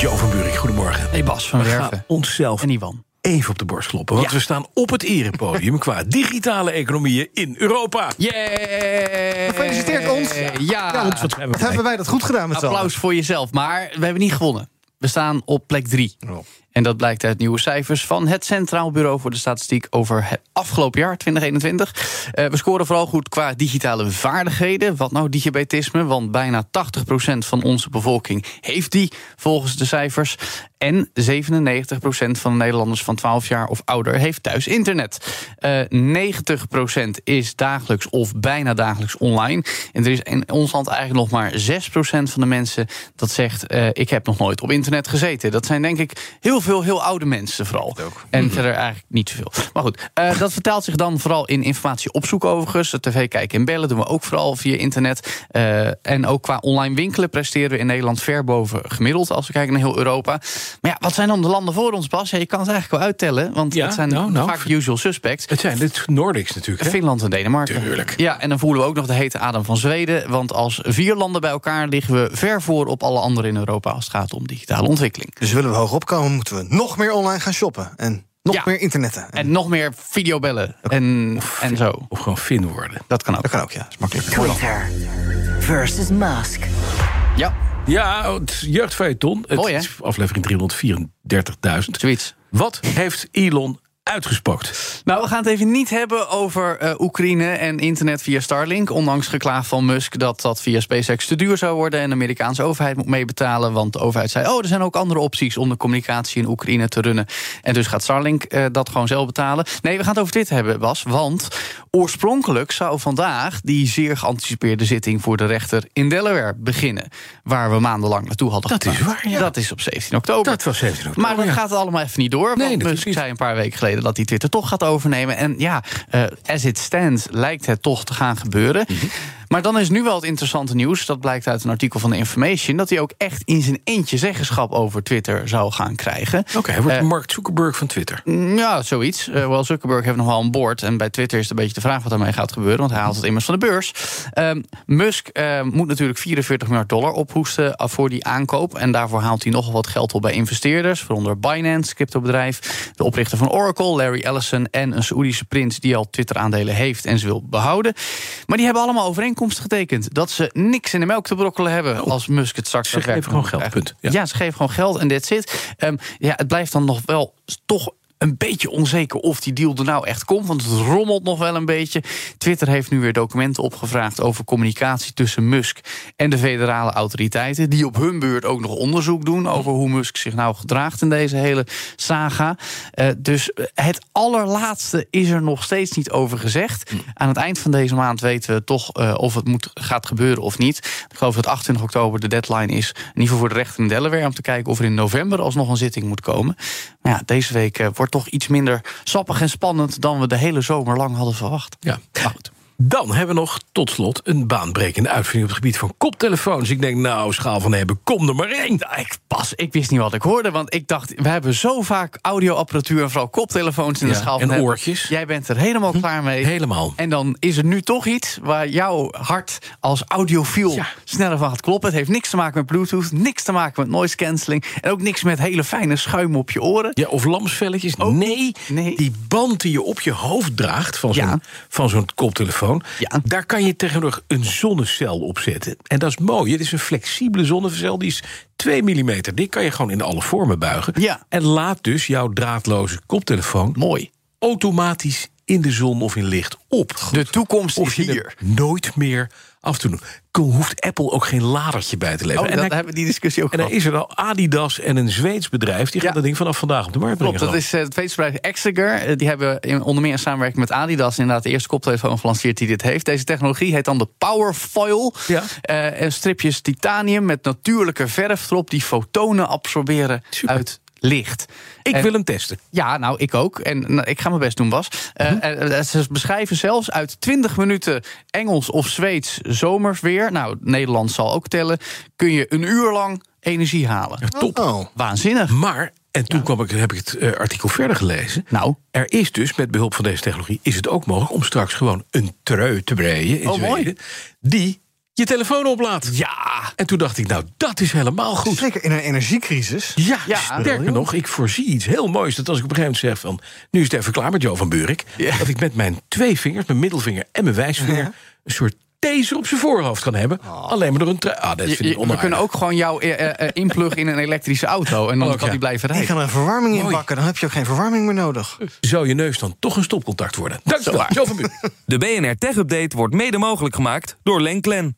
Jo van Buurik, goedemorgen. Hey Bas van We gaan Werven. onszelf En Iwan. even op de borst kloppen. Want Ja. we staan op het erepodium qua digitale economieën in Europa. Yeah! Gefeliciteerd ons. Ja, Ja, wat Wat blij. hebben wij dat goed gedaan met z'n applaus voor jezelf. Maar we hebben niet gewonnen. We staan op plek 3. Oh. En dat blijkt uit nieuwe cijfers van het Centraal Bureau voor de Statistiek over het afgelopen jaar 2021. Eh, we scoren vooral goed qua digitale vaardigheden. Wat nou diabetisme? Want bijna 80% van onze bevolking heeft die, volgens de cijfers. En 97% van de Nederlanders van 12 jaar of ouder heeft thuis internet. Eh 90% is dagelijks of bijna dagelijks online. En er is in ons land eigenlijk nog maar 6% van de mensen dat zegt: eh, Ik heb nog nooit op internet gezeten. Dat zijn denk ik heel veel heel oude mensen vooral. En verder eigenlijk niet zoveel. Maar goed, eh, dat vertaalt zich dan vooral in informatie opzoeken overigens. TV kijken en bellen doen we ook vooral via internet. Eh, en ook qua online winkelen presteren we in Nederland ver boven gemiddeld als we kijken naar heel Europa. Maar ja, wat zijn dan de landen voor ons, Bas? Ja, je kan het eigenlijk wel uittellen, want Ja, het zijn nou, nou. vaak de usual suspects. Het zijn dit Nordics natuurlijk. Hè? Finland en Denemarken. Tuurlijk. Ja, en dan voelen we ook nog de hete adem van Zweden. Want als vier landen bij elkaar liggen we ver voor op alle anderen in Europa als het gaat om digitale ontwikkeling. Dus willen we hoog opkomen, moeten we nog meer online gaan shoppen. En nog Ja. meer internetten. En En nog meer videobellen en, en zo. Of gewoon Fin worden. Dat kan ook. dat kan ook, ja. Dat is makkelijk. Twitter versus Musk. Ja, Ja, het jeugdfeuilleton. Het Mooi, hè? is aflevering 334.000. zoiets. Wat heeft Elon uitgespookt? Nou, we gaan het even niet hebben over eh, Oekraïne en internet via Starlink. Ondanks geklaag van Musk dat dat via SpaceX te duur zou worden... en de Amerikaanse overheid moet meebetalen. Want de overheid zei, oh, er zijn ook andere opties... om de communicatie in Oekraïne te runnen. En dus gaat Starlink eh, dat gewoon zelf betalen. Nee, we gaan het over dit hebben, Bas. Want oorspronkelijk zou vandaag die zeer geanticipeerde zitting... voor de rechter in Delaware beginnen. Waar we maandenlang naartoe hadden Dat is waar, ja. Dat is op 17 oktober. Dat was 17 oktober, Maar dat ja. gaat allemaal even niet door. Nee, Want natuurlijk Musk zei een paar weken geleden dat hij Twitter toch gaat overnemen. En ja, eh, as it stands lijkt het toch te gaan gebeuren. Mhm. Maar dan is nu wel het interessante nieuws. Dat blijkt uit een artikel van de Information. Dat hij ook echt in zijn eentje zeggenschap over Twitter zou gaan krijgen. Oké, hij wordt Eh, Mark Zuckerberg van Twitter. Ja, zoiets. Eh wel, Zuckerberg heeft nog wel een board. En bij Twitter is het een beetje de vraag wat daarmee gaat gebeuren. Want hij haalt het immers van de beurs. Ehm, Musk eh, moet natuurlijk 44 miljard dollar ophoesten voor die aankoop. En daarvoor haalt hij nogal wat geld op bij investeerders. Waaronder Binance, cryptobedrijf. De oprichter van Oracle, Larry Ellison. En een Saoedische prins die al Twitter-aandelen heeft en ze wil behouden. Maar die hebben allemaal overeenkomsten getekend. Dat ze niks in de melk te brokkelen hebben als Musk het straks Oh. Ze geven daadwerkelijk gewoon geld, punt. Ja. Ja, ze geven gewoon geld en that's it. Ehm, ja, het blijft dan nog wel toch een beetje onzeker of die deal er nou echt komt. Want het rommelt nog wel een beetje. Twitter heeft nu weer documenten opgevraagd over communicatie tussen Musk en de federale autoriteiten. Die op hun beurt ook nog onderzoek doen over hoe Musk zich nou gedraagt in deze hele saga. Eh, dus het allerlaatste is er nog steeds niet over gezegd. Aan het eind van deze maand weten we toch eh, of het moet, gaat gebeuren of niet. Ik geloof dat 28 oktober de deadline is. In ieder geval voor de rechter in Delaware. Om te kijken of er in november alsnog een zitting moet komen. Maar ja, deze week eh, wordt toch iets minder sappig en spannend. dan we de hele zomer lang hadden verwacht. Ja. Maar goed. Dan hebben we nog tot slot een baanbrekende uitvinding op het gebied van koptelefoons. Ik denk, nou, schaal van hebben, kom er maar één. Nou, ik, pas, ik wist niet wat ik hoorde, want ik dacht... we hebben zo vaak audioapparatuur en vooral koptelefoons in de schaal van en oortjes. Jij bent er helemaal klaar mee. Helemaal. En dan is er nu toch iets waar jouw hart als audiofiel Ja. sneller van gaat kloppen. Het heeft niks te maken met Bluetooth, niks te maken met noise cancelling... en ook niks met hele fijne schuim op je oren. Ja, of lamsvelletjes. nee, Nee. die band die je op je hoofd draagt van zo'n Ja. van zo'n koptelefoon... Ja. daar kan je tegenwoordig een zonnecel op zetten. En dat is mooi. Het is een flexibele zonnecel. Die is 2 mm dik. Kan je gewoon in alle vormen buigen. Ja. En laat dus jouw draadloze koptelefoon... Mooi. automatisch in de zon of in licht op. De toekomst Of is hier. er nooit meer af te doen. Hoeft Apple ook geen ladertje bij te leveren. Oh, en dat dan, hebben we die discussie ook en dan gehad. is er al Adidas en een Zweeds bedrijf... die Ja. gaan dat ding vanaf vandaag op de markt Klopt, brengen. dat is eh, het Zweedse bedrijf Exeger. Eh, Die hebben in- onder meer in samenwerking met Adidas... inderdaad de eerste koptelefoon gelanceerd die dit heeft. Deze technologie heet dan de Powerfoil. Ja. Eh, en stripjes titanium met natuurlijke verf erop... die fotonen absorberen Super. uit ligt. Ik En- wil hem testen. Ja, nou, ik ook. En nou, ik ga mijn best doen, Bas. Eh, Mhm. eh, ze beschrijven zelfs uit 20 minuten Engels of Zweeds zomersweer. Nou, Nederland zal ook tellen. Kun je een uur lang energie halen. Top. Oh, Waanzinnig. Maar, en toen kwam ik, heb ik het eh, artikel verder gelezen. Nou, Er is dus, met behulp van deze technologie, is het ook mogelijk om straks gewoon een trui te breien in Oh, mooi. Zweden. Die je telefoon oplaadt. ja. En toen dacht ik, nou, dat is helemaal goed. zeker in een energiecrisis. Ja, Ja. sterker nog, ik voorzie iets heel moois. Dat als ik op een gegeven moment zeg van... nu is het even klaar met Jo van Buurik... Ja. dat ik met mijn twee vingers, mijn middelvinger en mijn wijsvinger... een soort taser op zijn voorhoofd kan hebben. Alleen maar door een trui. Ah, dat Je- vind ik je- we kunnen ook gewoon jou eh, eh, eh, inpluggen in een elektrische auto. En dan kan ja. die blijven Ik rijden. ga er een verwarming in Mooi. bakken, dan heb je ook geen verwarming meer nodig. Zou je neus dan toch een stopcontact worden? Dankjewel, Jo van Buurik. De BNR Tech Update wordt mede mogelijk gemaakt door Lenklen.